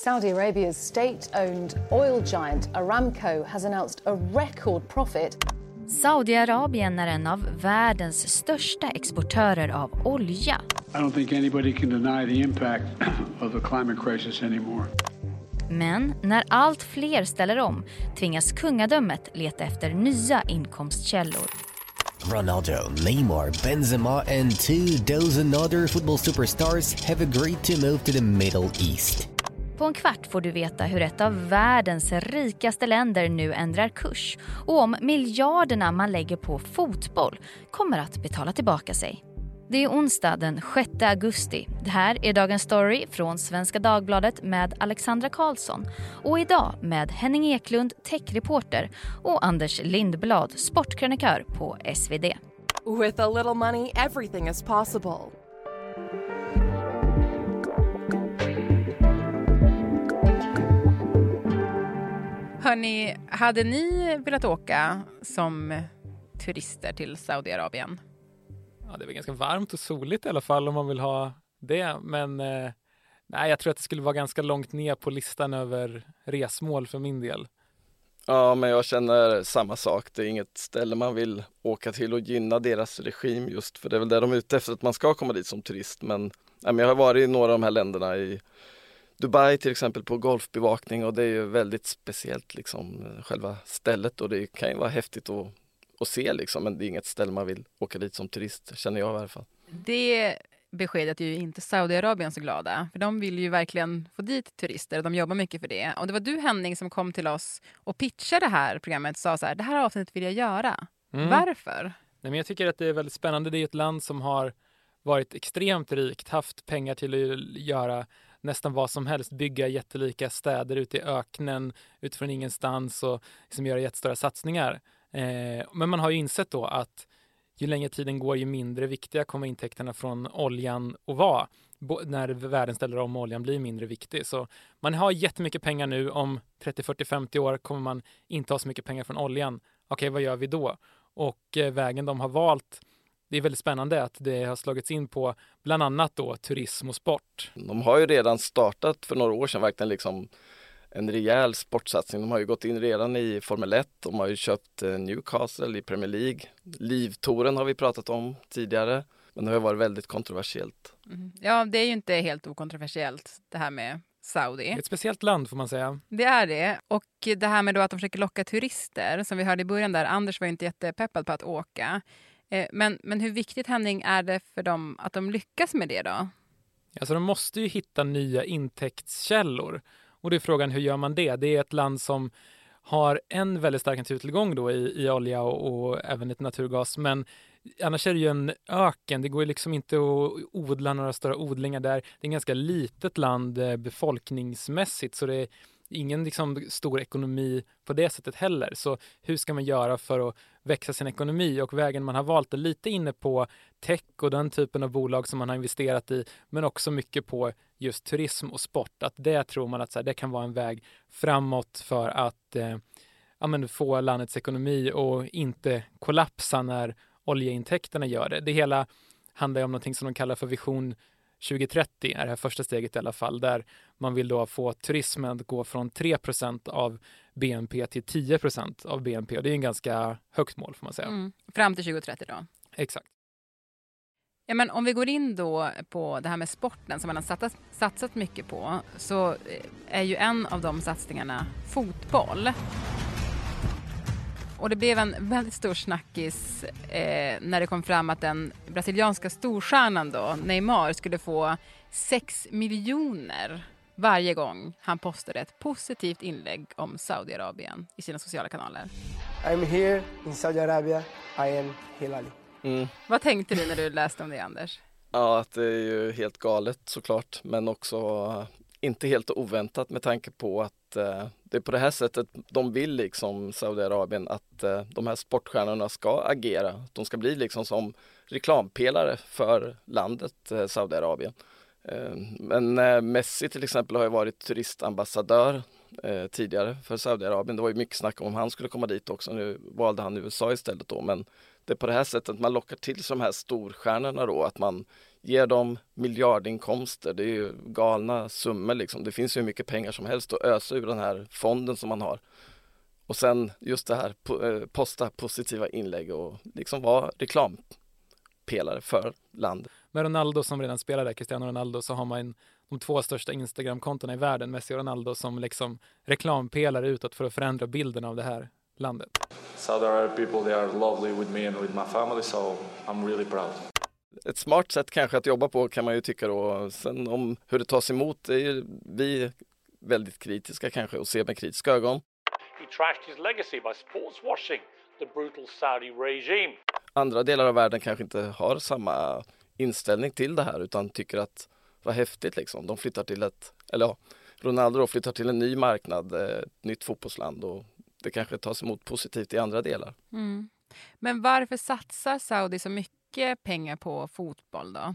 Saudi Arabia's state owned oil giant Aramco has announced a record profit. Saudiarabien är en av världens största exportörer av olja. I don't think anybody can deny the impact of the climate crisis anymore. Men när allt fler ställer om tvingas kungadömet leta efter nya inkomstkällor. Ronaldo, Neymar, Benzema, and two dozen other football superstars have agreed to move to the Middle East. På en kvart får du veta hur ett av världens rikaste länder nu ändrar kurs och om miljarderna man lägger på fotboll kommer att betala tillbaka sig. Det är onsdag den 6 augusti. Det här är Dagens Story från Svenska Dagbladet med Alexandra Karlsson och idag med Henning Eklund, techreporter och Anders Lindblad, sportkrönikör på SvD. With a little money, everything is possible. Hörni, hade ni velat åka som turister till Saudiarabien? Ja, det är väl ganska varmt och soligt i alla fall om man vill ha det. Men eh, nej, jag tror att det skulle vara ganska långt ner på listan över resmål för min del. Ja, men jag känner samma sak. Det är inget ställe man vill åka till och gynna deras regim just för det är väl det de är ute efter, att man ska komma dit som turist. Men, nej, men jag har varit i några av de här länderna i Dubai till exempel på golfbevakning och det är ju väldigt speciellt liksom själva stället och det kan ju vara häftigt att, att se liksom men det är inget ställe man vill åka dit som turist känner jag i alla fall. Det beskedet är ju inte Saudiarabien så glada. För de vill ju verkligen få dit turister och de jobbar mycket för det. Och det var du Henning som kom till oss och pitchade det här programmet och sa så här, det här avsnittet vill jag göra. Mm. Varför? Nej, men jag tycker att det är väldigt spännande. Det är ett land som har varit extremt rikt, haft pengar till att göra nästan vad som helst, bygga jättelika städer ute i öknen utifrån ingenstans och liksom göra jättestora satsningar. Eh, men man har ju insett då att ju längre tiden går, ju mindre viktiga kommer intäkterna från oljan att vara. Bo när världen ställer om oljan blir mindre viktig. Så man har jättemycket pengar nu. Om 30, 40, 50 år kommer man inte ha så mycket pengar från oljan. Okej, vad gör vi då? Och eh, vägen de har valt det är väldigt spännande att det har slagits in på bland annat då turism och sport. De har ju redan startat för några år sedan verkligen liksom en rejäl sportsatsning. De har ju gått in redan i Formel 1, de har ju köpt eh, Newcastle i Premier League. Livtoren har vi pratat om tidigare, men det har varit väldigt kontroversiellt. Mm. Ja, det är ju inte helt okontroversiellt det här med Saudi. Ett speciellt land får man säga. Det är det. Och det här med då att de försöker locka turister, som vi hörde i början där, Anders var inte jättepeppad på att åka. Eh, men, men hur viktigt, Henning, är det för dem att de lyckas med det då? Alltså de måste ju hitta nya intäktskällor. Och det är frågan, hur gör man det? Det är ett land som har en väldigt stark naturtillgång då i, i olja och, och även lite naturgas. Men annars är det ju en öken. Det går ju liksom inte att odla några stora odlingar där. Det är ett ganska litet land eh, befolkningsmässigt så det är ingen liksom stor ekonomi på det sättet heller. Så hur ska man göra för att växa sin ekonomi? Och vägen man har valt är lite inne på tech och den typen av bolag som man har investerat i, men också mycket på just turism och sport. Att det tror man att så här, det kan vara en väg framåt för att eh, ja, men få landets ekonomi och inte kollapsa när oljeintäkterna gör det. Det hela handlar om någonting som de kallar för vision 2030 är det här första steget i alla fall, där man vill då få turismen att gå från 3% av BNP till 10% av BNP. Och det är en ganska högt mål får man säga. Mm. Fram till 2030 då? Exakt. Ja, men om vi går in då på det här med sporten som man har satsat, satsat mycket på så är ju en av de satsningarna fotboll. Och det blev en väldigt stor snackis eh, när det kom fram att den brasilianska storstjärnan då, Neymar skulle få 6 miljoner varje gång han postade ett positivt inlägg om Saudiarabien i sina sociala kanaler. I'm here in Saudi Arabia, I am Hilali. Mm. Vad tänkte du när du läste om det Anders? Ja, att det är ju helt galet såklart, men också inte helt oväntat med tanke på att eh, det är på det här sättet de vill liksom Saudiarabien att eh, de här sportstjärnorna ska agera. De ska bli liksom som reklampelare för landet eh, Saudiarabien. Eh, men eh, Messi till exempel har ju varit turistambassadör eh, tidigare för Saudiarabien. Det var ju mycket snack om han skulle komma dit också. Nu valde han USA istället då men det är på det här sättet man lockar till sig de här storstjärnorna då att man ger dem miljardinkomster. Det är ju galna summor liksom. Det finns ju hur mycket pengar som helst att ösa ur den här fonden som man har. Och sen just det här posta positiva inlägg och liksom vara reklampelare för landet. Med Ronaldo som redan spelar där, Cristiano Ronaldo, så har man de två största Instagram-kontona i världen, Messi och Ronaldo, som liksom reklampelare utåt för att förändra bilden av det här landet. Saudi Arabia people, they are lovely with me and with my family, so I'm really proud. Ett smart sätt kanske att jobba på kan man ju tycka då. Sen om hur det tas emot, det är ju vi väldigt kritiska kanske och ser med kritiska ögon. He trashed his legacy by sportswashing the brutal Saudi regime. Andra delar av världen kanske inte har samma inställning till det här utan tycker att vad häftigt liksom. De flyttar till ett, eller ja, Ronaldo flyttar till en ny marknad, eh, ett nytt fotbollsland och det kanske tas emot positivt i andra delar. Mm. Men varför satsar Saudi så mycket pengar på fotboll då?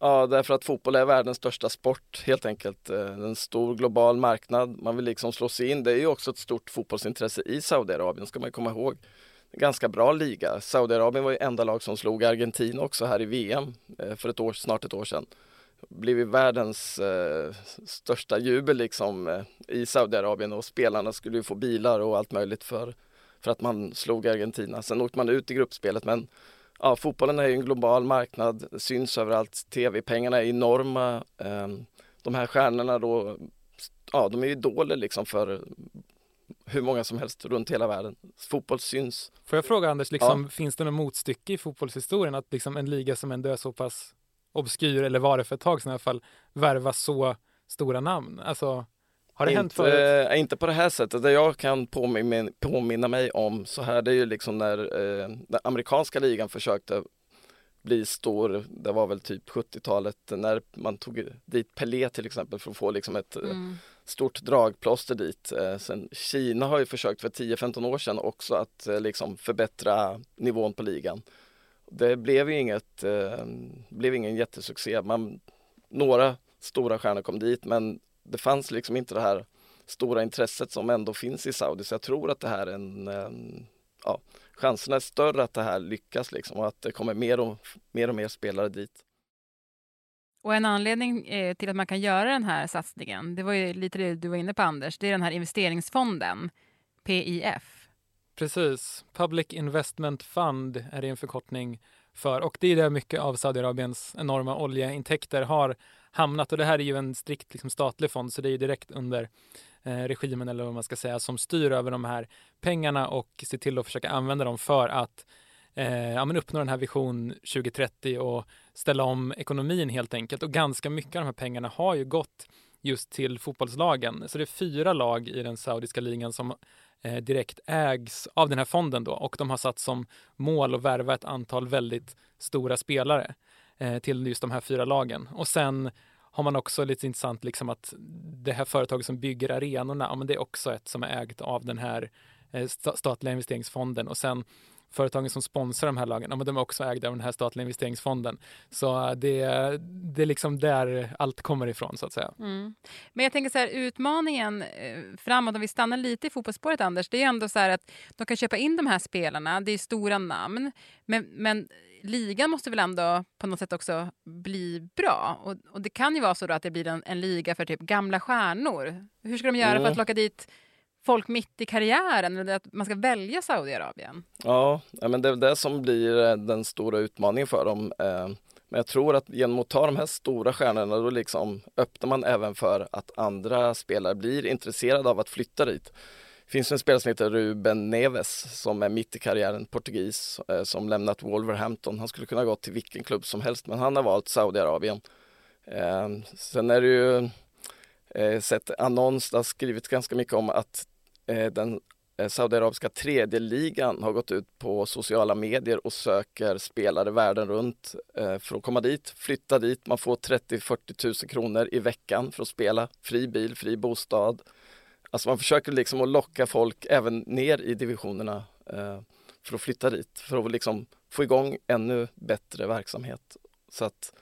Ja, därför att fotboll är världens största sport helt enkelt. Eh, en stor global marknad. Man vill liksom slå sig in. Det är ju också ett stort fotbollsintresse i Saudiarabien, ska man komma ihåg. Ganska bra liga. Saudiarabien var ju enda lag som slog Argentina också här i VM eh, för ett år, snart ett år sedan. Blev ju världens eh, största jubel liksom eh, i Saudiarabien och spelarna skulle ju få bilar och allt möjligt för, för att man slog Argentina. Sen åkte man ut i gruppspelet men ja, fotbollen är ju en global marknad, syns överallt, tv-pengarna är enorma. Eh, de här stjärnorna då, ja de är ju idoler liksom för hur många som helst runt hela världen. Fotboll syns. Får jag fråga Anders, liksom, ja. finns det något motstycke i fotbollshistorien att liksom en liga som ändå är så pass obskyr, eller var det för ett tag sedan i alla fall, värva så stora namn? Alltså, har det inte, hänt förut? Äh, inte på det här sättet. Det jag kan påminna, påminna mig om så här, det är ju liksom när eh, den amerikanska ligan försökte bli stor. Det var väl typ 70-talet när man tog dit Pelé till exempel för att få liksom ett eh, mm stort dragplåster dit. Eh, sen Kina har ju försökt för 10-15 år sedan också att eh, liksom förbättra nivån på ligan. Det blev ju inget, eh, blev ingen jättesuccé. Man, några stora stjärnor kom dit men det fanns liksom inte det här stora intresset som ändå finns i Saudi så jag tror att det här är en, en ja, chanserna är större att det här lyckas liksom och att det kommer mer och mer, och mer spelare dit. Och en anledning eh, till att man kan göra den här satsningen, det var ju lite det du var inne på Anders, det är den här investeringsfonden, PIF. Precis, Public Investment Fund är det en förkortning för och det är där mycket av Saudiarabiens enorma oljeintäkter har hamnat och det här är ju en strikt liksom, statlig fond så det är direkt under eh, regimen eller vad man ska säga som styr över de här pengarna och ser till att försöka använda dem för att eh, ja, men uppnå den här vision 2030 och ställa om ekonomin helt enkelt. Och ganska mycket av de här pengarna har ju gått just till fotbollslagen. Så det är fyra lag i den saudiska ligan som eh, direkt ägs av den här fonden då och de har satt som mål att värva ett antal väldigt stora spelare eh, till just de här fyra lagen. Och sen har man också lite intressant liksom att det här företaget som bygger arenorna, ja, men det är också ett som är ägt av den här eh, statliga investeringsfonden och sen företagen som sponsrar de här lagen, ja, men de är också ägda av den här statliga investeringsfonden. Så det, det är liksom där allt kommer ifrån så att säga. Mm. Men jag tänker så här, utmaningen eh, framåt, om vi stannar lite i fotbollsspåret Anders, det är ändå så här att de kan köpa in de här spelarna, det är stora namn, men, men ligan måste väl ändå på något sätt också bli bra. Och, och det kan ju vara så att det blir en, en, liga för typ gamla stjärnor. Hur ska de göra mm. för att locka dit folk mitt i karriären eller att man ska välja Saudiarabien? Ja, men det är det som blir eh, den stora utmaningen för dem. Eh, men jag tror att genom att ta de här stora stjärnorna då liksom öppnar man även för att andra spelare blir intresserade av att flytta dit. Det finns en spelare som heter Ruben Neves som är mitt i karriären, portugis, eh, som lämnat Wolverhampton. Han skulle kunna gå till vilken klubb som helst men han har valt Saudiarabien. Sen är det ju sett annons, det har skrivits ganska mycket om att Eh, den eh, saudiarabiska tredje ligan har gått ut på sociala medier och söker spelare världen runt eh, för att komma dit, flytta dit. Man får 30-40 000 kronor i veckan för att spela, fri bil, fri bostad Alltså man försöker liksom att locka folk även ner i divisionerna för att flytta dit, för att liksom få igång ännu bättre verksamhet. Så att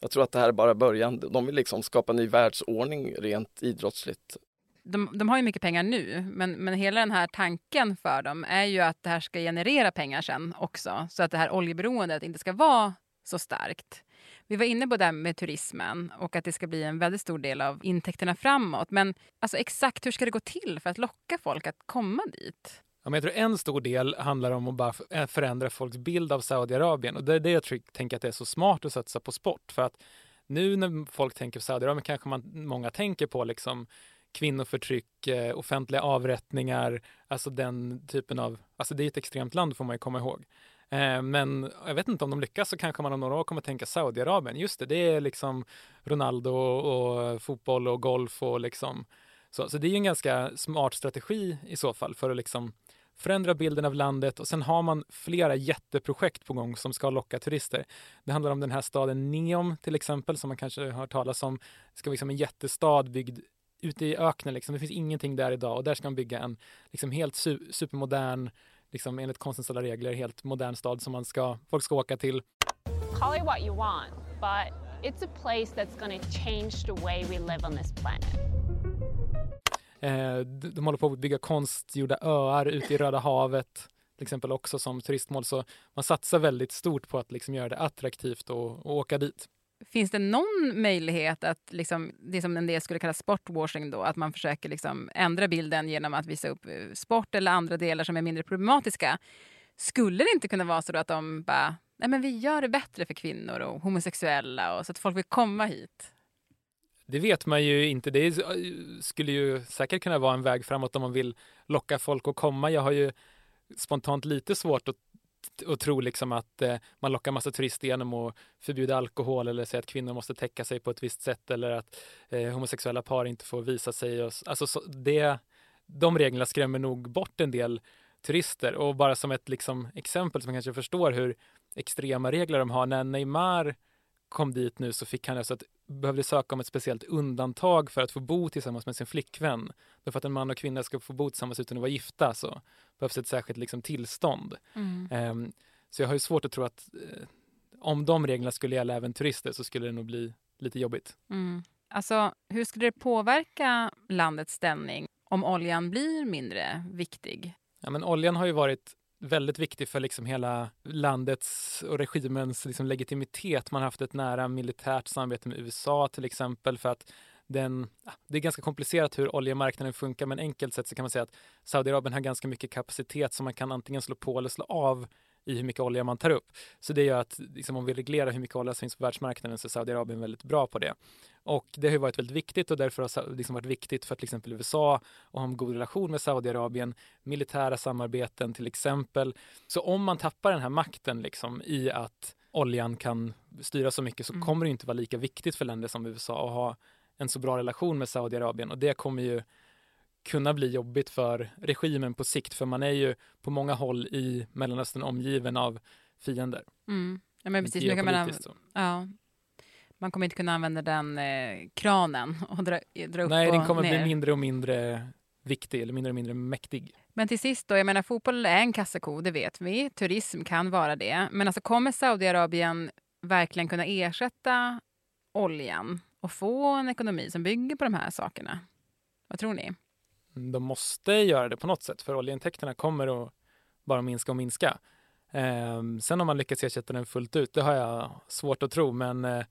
jag tror att det här är bara början. De vill liksom skapa en ny världsordning rent idrottsligt de, de har ju mycket pengar nu, men, men hela den här tanken för dem är ju att det här ska generera pengar sen också, så att det här oljeberoendet inte ska vara så starkt. Vi var inne på det här med turismen och att det ska bli en väldigt stor del av intäkterna framåt. Men alltså, exakt hur ska det gå till för att locka folk att komma dit? Ja, men jag tror en stor del handlar om att bara eh, förändra folks bild av Saudiarabien och det är det jag tror, tänker att det är så smart att satsa på sport för att nu när folk tänker på Saudiarabien kanske man, många tänker på liksom kvinnoförtryck, eh, offentliga avrättningar, alltså den typen av, alltså det är ett extremt land får man ju komma ihåg. Eh, men jag vet inte om de lyckas så kanske man om några år kommer tänka Saudiarabien. Just det, det är liksom Ronaldo och fotboll och golf och liksom så, så det är en ganska smart strategi i så fall för att liksom förändra bilden av landet och sen har man flera jätteprojekt på gång som ska locka turister. Det handlar om den här staden Neom till exempel som man kanske har hört talas om. Det ska vara liksom en jättestad byggd ute i öknen. Liksom. Det finns ingenting där idag och där ska man bygga en liksom helt su supermodern liksom enligt konstens alla regler helt modern stad som man ska, folk ska åka till. Call it what you want, but it's a place that's to change the way we live on this planet. Eh, de håller på att bygga konstgjorda öar ute i Röda havet till exempel också som turistmål. Så man satsar väldigt stort på att liksom göra det attraktivt att åka dit. Finns det någon möjlighet att, liksom, det som en del skulle kalla sportwashing, då, att man försöker liksom ändra bilden genom att visa upp eh, sport eller andra delar som är mindre problematiska? Skulle det inte kunna vara så att de bara, nej men vi gör det bättre för kvinnor och homosexuella och så att folk vill komma hit? Det vet man ju inte. Det eh, skulle ju säkert kunna vara en väg framåt om man vill locka folk att komma. Jag har ju spontant lite svårt att och tro liksom att eh, man lockar massa turister genom att förbjuda alkohol eller säga att kvinnor måste täcka sig på ett visst sätt eller att eh, homosexuella par inte får visa sig. Och, alltså, så, det, de reglerna skrämmer nog bort en del turister och bara som ett liksom, exempel som man kanske förstår hur extrema regler de har. När Neymar kom dit nu så fick han alltså ett behövde söka om ett speciellt undantag för att få bo tillsammans med sin flickvän. För att en man och kvinna ska få bo tillsammans utan att vara gifta så behövs ett särskilt liksom, tillstånd. Mm. Um, så jag har ju svårt att tro att uh, om de reglerna skulle gälla även turister så skulle det nog bli lite jobbigt. Mm. Alltså, hur skulle det påverka landets ställning om oljan blir mindre viktig? Ja, men oljan har ju varit väldigt viktig för liksom hela landets och regimens liksom legitimitet. Man har haft ett nära militärt samarbete med USA till exempel för att den, ah, det är ganska komplicerat hur oljemarknaden funkar men enkelt sett så kan man säga att Saudiarabien har ganska mycket kapacitet som man kan antingen slå på eller slå av i hur mycket olja man tar upp. Så det gör att liksom, om vi reglerar hur mycket olja som finns på världsmarknaden så är Saudiarabien väldigt bra på det. Och det har varit väldigt viktigt och därför har det liksom varit viktigt för till exempel USA att ha en god relation med Saudiarabien, militära samarbeten till exempel. Så om man tappar den här makten liksom i att oljan kan styra så mycket så mm. kommer det inte vara lika viktigt för länder som USA att ha en så bra relation med Saudiarabien och det kommer ju kunna bli jobbigt för regimen på sikt för man är ju på många håll i Mellanöstern omgiven av fiender. Mm. Ja, men precis. Nu kan man, ja. man kommer inte kunna använda den eh, kranen och dra, dra upp Nej, och den kommer ner. bli mindre och mindre viktig eller mindre och mindre mäktig. Men till sist då, jag menar fotboll är en kassako, det vet vi. Turism kan vara det. Men alltså kommer Saudiarabien verkligen kunna ersätta oljan och få en ekonomi som bygger på de här sakerna? Vad tror ni? De måste göra det på något sätt för oljeintäkterna kommer att bara minska och minska. Eh, sen om man lyckas ersätta den fullt ut, det har jag svårt att tro, men eh,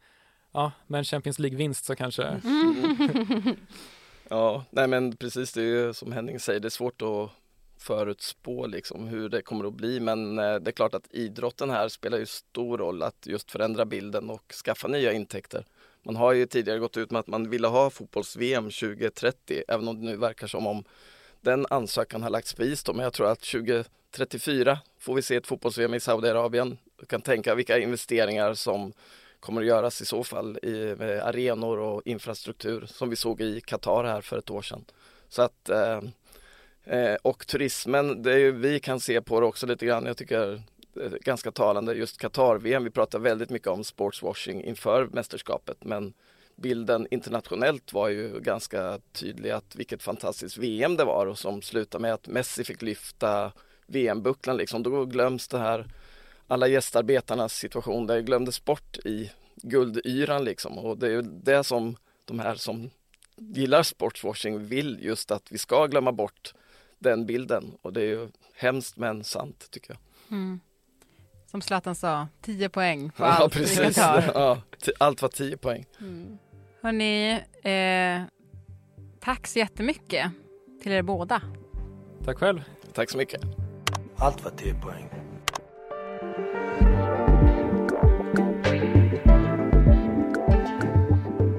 ja, med en Champions League-vinst så kanske. Mm. ja, nej men precis det är ju som Henning säger, det är svårt att förutspå liksom hur det kommer att bli men eh, det är klart att idrotten här spelar ju stor roll att just förändra bilden och skaffa nya intäkter. Man har ju tidigare gått ut med att man ville ha fotbolls-VM 2030 även om det nu verkar som om den ansökan har lagts på is då, men jag tror att 2034 får vi se ett fotbolls-VM i Saudiarabien. Du kan tänka vilka investeringar som kommer att göras i så fall i arenor och infrastruktur som vi såg i Qatar här för ett år sedan. Så att eh, eh och turismen, det är, vi kan se på det också lite grann. Jag tycker Eh, ganska talande just Qatar-VM. Vi pratar väldigt mycket om sportswashing inför mästerskapet men bilden internationellt var ju ganska tydlig att vilket fantastiskt VM det var och som slutade med att Messi fick lyfta VM-bucklan liksom. Då glöms det här alla gästarbetarnas situation, det glömdes bort i guldyran liksom och det är det som de här som gillar sportswashing vill just att vi ska glömma bort den bilden och det är ju hemskt men sant tycker jag. Mm. Som Zlatan sa, 10 poäng på ja, allt precis. kan ta. Ja, allt var 10 poäng. Mm. Hörni, eh, tack så jättemycket till er båda. Tack själv. Tack så mycket. Allt var 10 poäng.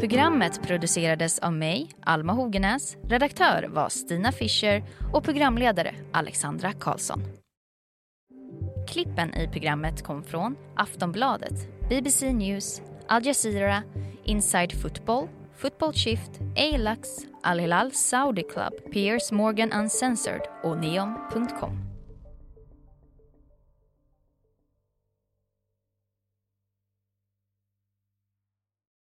Programmet producerades av mig, Alma Hogenäs. Redaktör var Stina Fischer och programledare Alexandra Karlsson. Klippen i programmet kom från Aftonbladet, BBC News, Al Jazeera, Inside Football, Football Shift, Alax, Al Hilal Saudi Club, Piers Morgan Uncensored och Neom.com.